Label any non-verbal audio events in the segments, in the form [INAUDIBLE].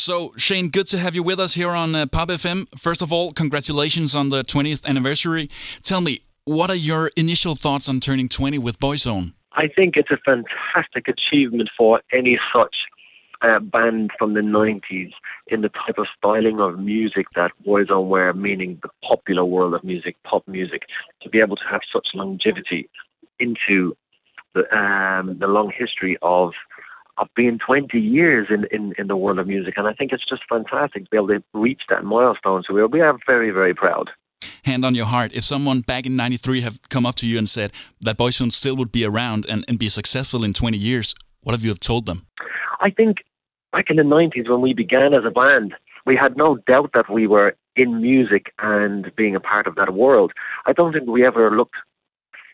So, Shane, good to have you with us here on uh, Pop FM. First of all, congratulations on the 20th anniversary. Tell me, what are your initial thoughts on turning 20 with Boyzone? I think it's a fantastic achievement for any such uh, band from the 90s in the type of styling of music that Boyzone were, meaning the popular world of music, pop music, to be able to have such longevity into the, um, the long history of of being 20 years in, in, in the world of music. And I think it's just fantastic to be able to reach that milestone. So we are, we are very, very proud. Hand on your heart, if someone back in 93 have come up to you and said that Boyzone still would be around and, and be successful in 20 years, what have you have told them? I think back in the 90s when we began as a band, we had no doubt that we were in music and being a part of that world. I don't think we ever looked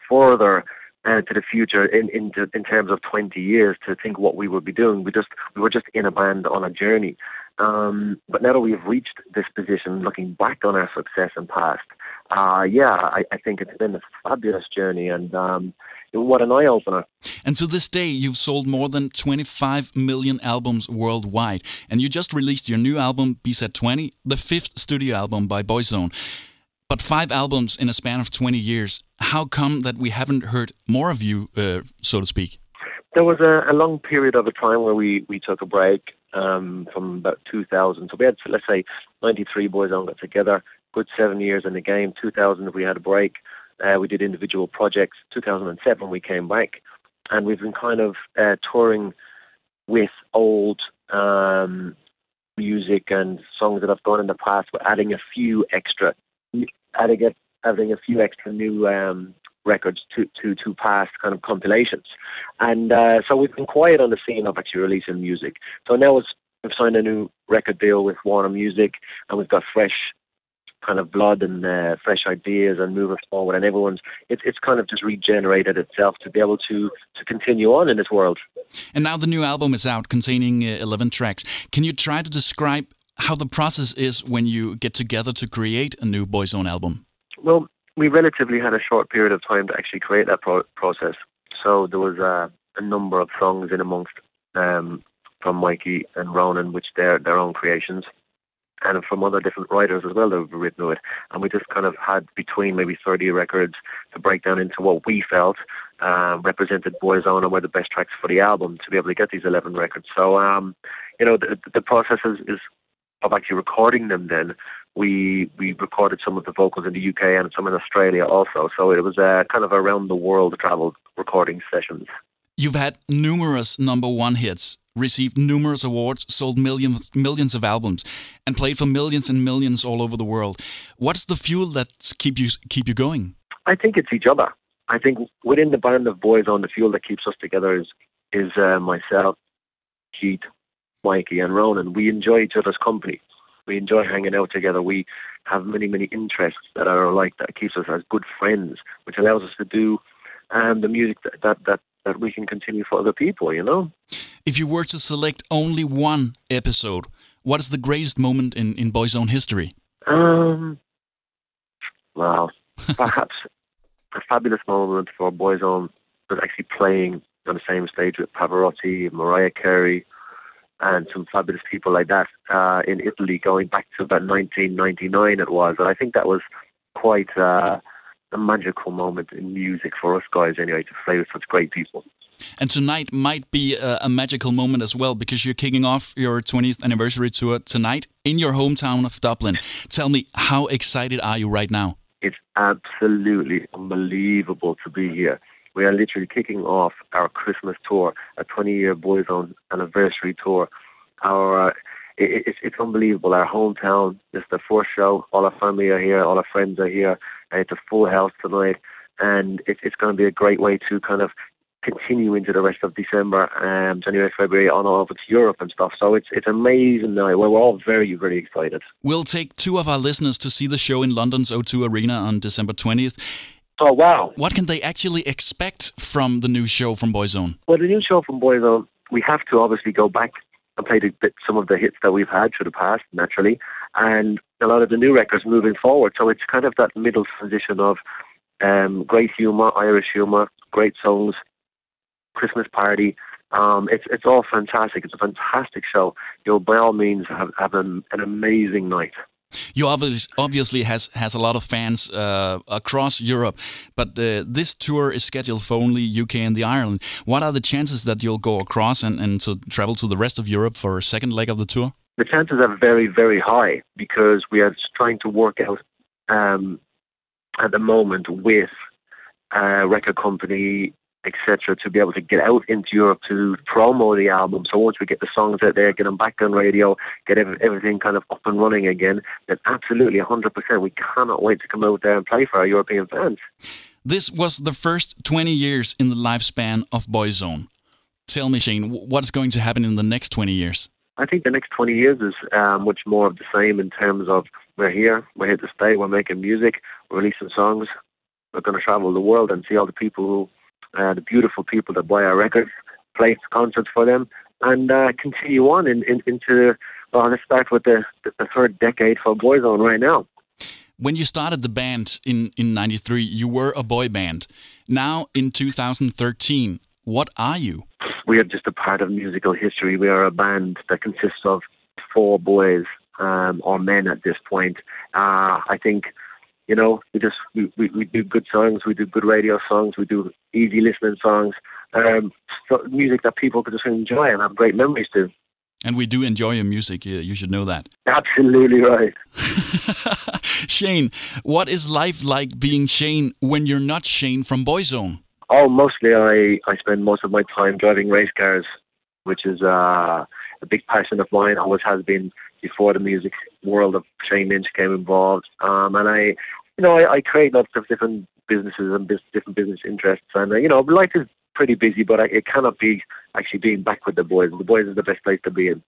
further uh, to the future in, in in terms of 20 years to think what we would be doing. We just we were just in a band on a journey. Um, but now that we've reached this position, looking back on our success and past, uh, yeah, I, I, think it's been a fabulous journey and um, what an eye opener. And to this day, you've sold more than 25 million albums worldwide. And you just released your new album, BZ 20, the fifth studio album by Boyzone. But five albums in a span of 20 years. How come that we haven't heard more of you, uh, so to speak? There was a, a, long period of a time where we, we took a break um, from about 2000. So we had, let's say, 93 Boyzone got together, good seven years in the game. 2000 we had a break. Uh, we did individual projects. 2007 we came back, and we've been kind of uh, touring with old um, music and songs that have gone in the past, but adding a few extra adding a, adding a few extra new um, records to, to, to past kind of compilations. And uh, so we've been quiet on the scene of actually releasing music. So now it's, we've signed a new record deal with Warner Music and we've got fresh kind of blood and uh, fresh ideas and moving forward and everyone's it's it's kind of just regenerated itself to be able to to continue on in this world and now the new album is out containing uh, 11 tracks can you try to describe how the process is when you get together to create a new Boyzone album. Well, we relatively had a short period of time to actually create that pro- process. So there was a, a number of songs in amongst um, from Mikey and Ronan, which they're their own creations, and from other different writers as well that have written it. And we just kind of had between maybe 30 records to break down into what we felt uh, represented Boyzone and were the best tracks for the album to be able to get these 11 records. So, um, you know, the, the process is, is of actually recording them then we we recorded some of the vocals in the UK and some in Australia also so it was a kind of around the world travel recording sessions You've had numerous number one hits, received numerous awards, sold millions millions of albums, and played for millions and millions all over the world. What's the fuel that keep you keep you going? I think it's each other. I think within the band of Boyzone the fuel that keeps us together is is uh, myself, Keith, Mikey and Ronan, we enjoy each other's company. We enjoy hanging out together. We have many, many interests that are alike that keeps us as good friends, which allows us to do um, the music that, that, that, that we can continue for other people, you know? If you were to select only one episode, what is the greatest moment in, in Boyzone history? Um, well, [LAUGHS] perhaps a fabulous moment for Boyzone was actually playing on the same stage with Pavarotti, and Mariah Carey, and some fabulous people like that uh, in Italy going back to about 1999 it was. And I think that was quite uh, a magical moment in music for us guys anyway, to play with such great people. And tonight might be a, a, magical moment as well because you're kicking off your 20th anniversary tour tonight in your hometown of Dublin. Tell me, how excited are you right now? It's absolutely unbelievable to be here. We are literally kicking off our Christmas tour, a 20-year Boys Boyzone anniversary tour. Our uh, it, it's it's unbelievable. Our hometown. This is the first show. All our family are here. All our friends are here. And it's a full house tonight, and it, it's going to be a great way to kind of continue into the rest of December, um, January, February, on over to Europe and stuff. So it's it's amazing now. We're all very very excited. We'll take two of our listeners to see the show in London's O2 Arena on December twentieth. Oh wow! What can they actually expect from the new show from Boyzone? Well, the new show from Boyzone, we have to obviously go back and play the, some of the hits that we've had through the past, naturally, and a lot of the new records moving forward. So it's kind of that middle transition of um, great humour, Irish humour, great songs, Christmas party, Um, it's it's all fantastic. It's a fantastic show. You'll by all means, have have an, an amazing night. You obviously obviously has has a lot of fans uh, across Europe, but uh, this tour is scheduled for only UK and the Ireland. What are the chances that you'll go across and, and to travel to the rest of Europe for a second leg of the tour? The chances are very very high because we are trying to work out um, at the moment with a record company etc., to be able to get out into Europe to promo the album. So once we get the songs out there, get them back on radio, get everything kind of up and running again, then absolutely 100%, we cannot wait to come out there and play for our European fans. This was the first 20 years in the lifespan of Boyzone. Tell me, Shane, what's going to happen in the next 20 years? I think the next 20 years is uh, much more of the same in terms of we're here, we're here to stay, we're making music, we're releasing songs, we're going to travel the world and see all the people who uh, the beautiful people that buy our records, play concerts for them, and uh, continue on in, in, into, well, let's start with the, the, the third decade for Boyzone right now. When you started the band in, in 93, you were a boy band. Now in 2013, what are you? We are just a part of musical history. We are a band that consists of four boys um, or men at this point. Uh, I think you know, we just we, we, we do good songs, we do good radio songs, we do easy listening songs, um, music that people could just enjoy and have great memories to. And we do enjoy your music. You should know that. Absolutely right. [LAUGHS] Shane, what is life like being Shane when you're not Shane from Boyzone? Oh, mostly I, I spend most of my time driving race cars, which is uh, a big passion of mine, always has been before the music world of Shane Lynch came involved. Um, and I, you know, I, I create lots of different businesses and bis- different business interests. And, uh, you know, life is pretty busy, but I, it cannot be actually being back with the boys. The boys is the best place to be in.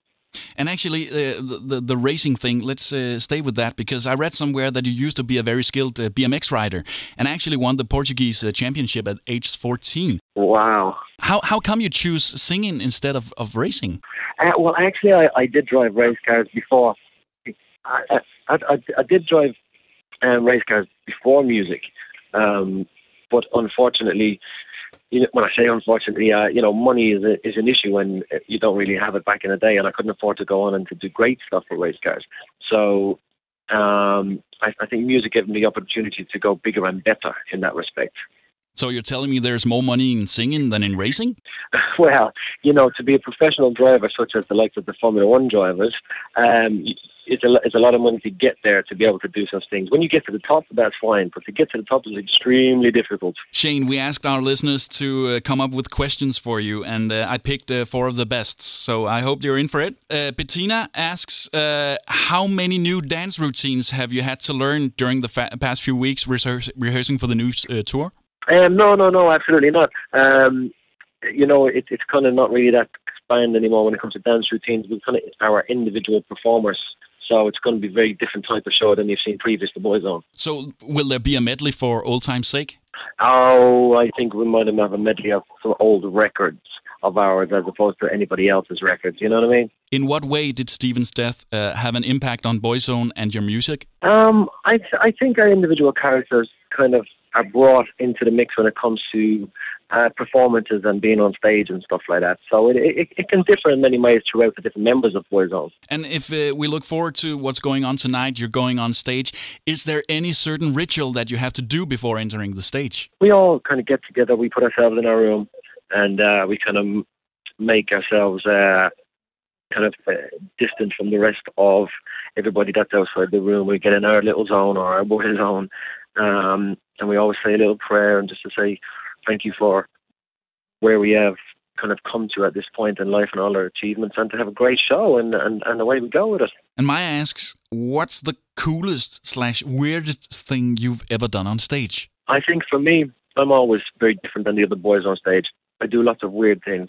And actually, uh, the, the, the racing thing. Let's uh, stay with that because I read somewhere that you used to be a very skilled uh, BMX rider and actually won the Portuguese uh, championship at age 14. Wow! How how come you choose singing instead of, of racing? Uh, well, actually, I, I did drive race cars before. I I, I, I did drive um, race cars before music, um, but unfortunately, you know, when I say unfortunately, uh, you know, money is a, is an issue when you don't really have it back in the day, and I couldn't afford to go on and to do great stuff for race cars. So um, I, I think music gave me the opportunity to go bigger and better in that respect. So you're telling me there's more money in singing than in racing? [LAUGHS] Well, you know, to be a professional driver, such as the likes of the Formula One drivers, um, it's a, it's a lot of money to get there to be able to do such things. When you get to the top, that's fine, but to get to the top is extremely difficult. Shane, we asked our listeners to uh, come up with questions for you, and uh, I picked uh, four of the best. So I hope you're in for it. Uh, Bettina asks, uh, how many new dance routines have you had to learn during the past few weeks rehearsing for the new uh, tour? Um, no, no, no, absolutely not. Um, you know, it, it's kind of not really that expand anymore when it comes to dance routines. We kind of our individual performers so it's going to be a very different type of show than you've seen previous to Boyzone. So will there be a medley for old time's sake? Oh, I think we might have a medley of some old records of ours as opposed to anybody else's records. You know what I mean? In what way did Stephen's death uh, have an impact on Boyzone and your music? Um, I I think our individual characters kind of are brought into the mix when it comes to uh, performances and being on stage and stuff like that. So it, it, it, can differ in many ways throughout the different members of Boyzone. And if uh, we look forward to what's going on tonight, you're going on stage. Is there any certain ritual that you have to do before entering the stage? We all kind of get together. We put ourselves in our room and uh, we kind of make ourselves uh, kind of uh, distant from the rest of everybody that's outside the room. We get in our little zone or our boy zone um, and we always say a little prayer and just to say thank you for where we have kind of come to at this point in life and all our achievements and to have a great show and, and, and away we go with it. And Maya asks, what's the coolest slash weirdest thing you've ever done on stage? I think for me, I'm always very different than the other boys on stage. I do lots of weird things.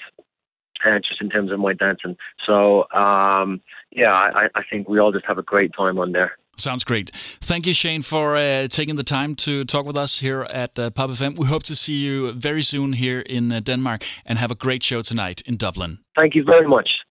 Uh, just in terms of my dancing. So, um, yeah, I, I think we all just have a great time on there. Sounds great. Thank you, Shane, for uh, taking the time to talk with us here at uh, Pop FM. We hope to see you very soon here in uh, Denmark and have a great show tonight in Dublin. Thank you very much.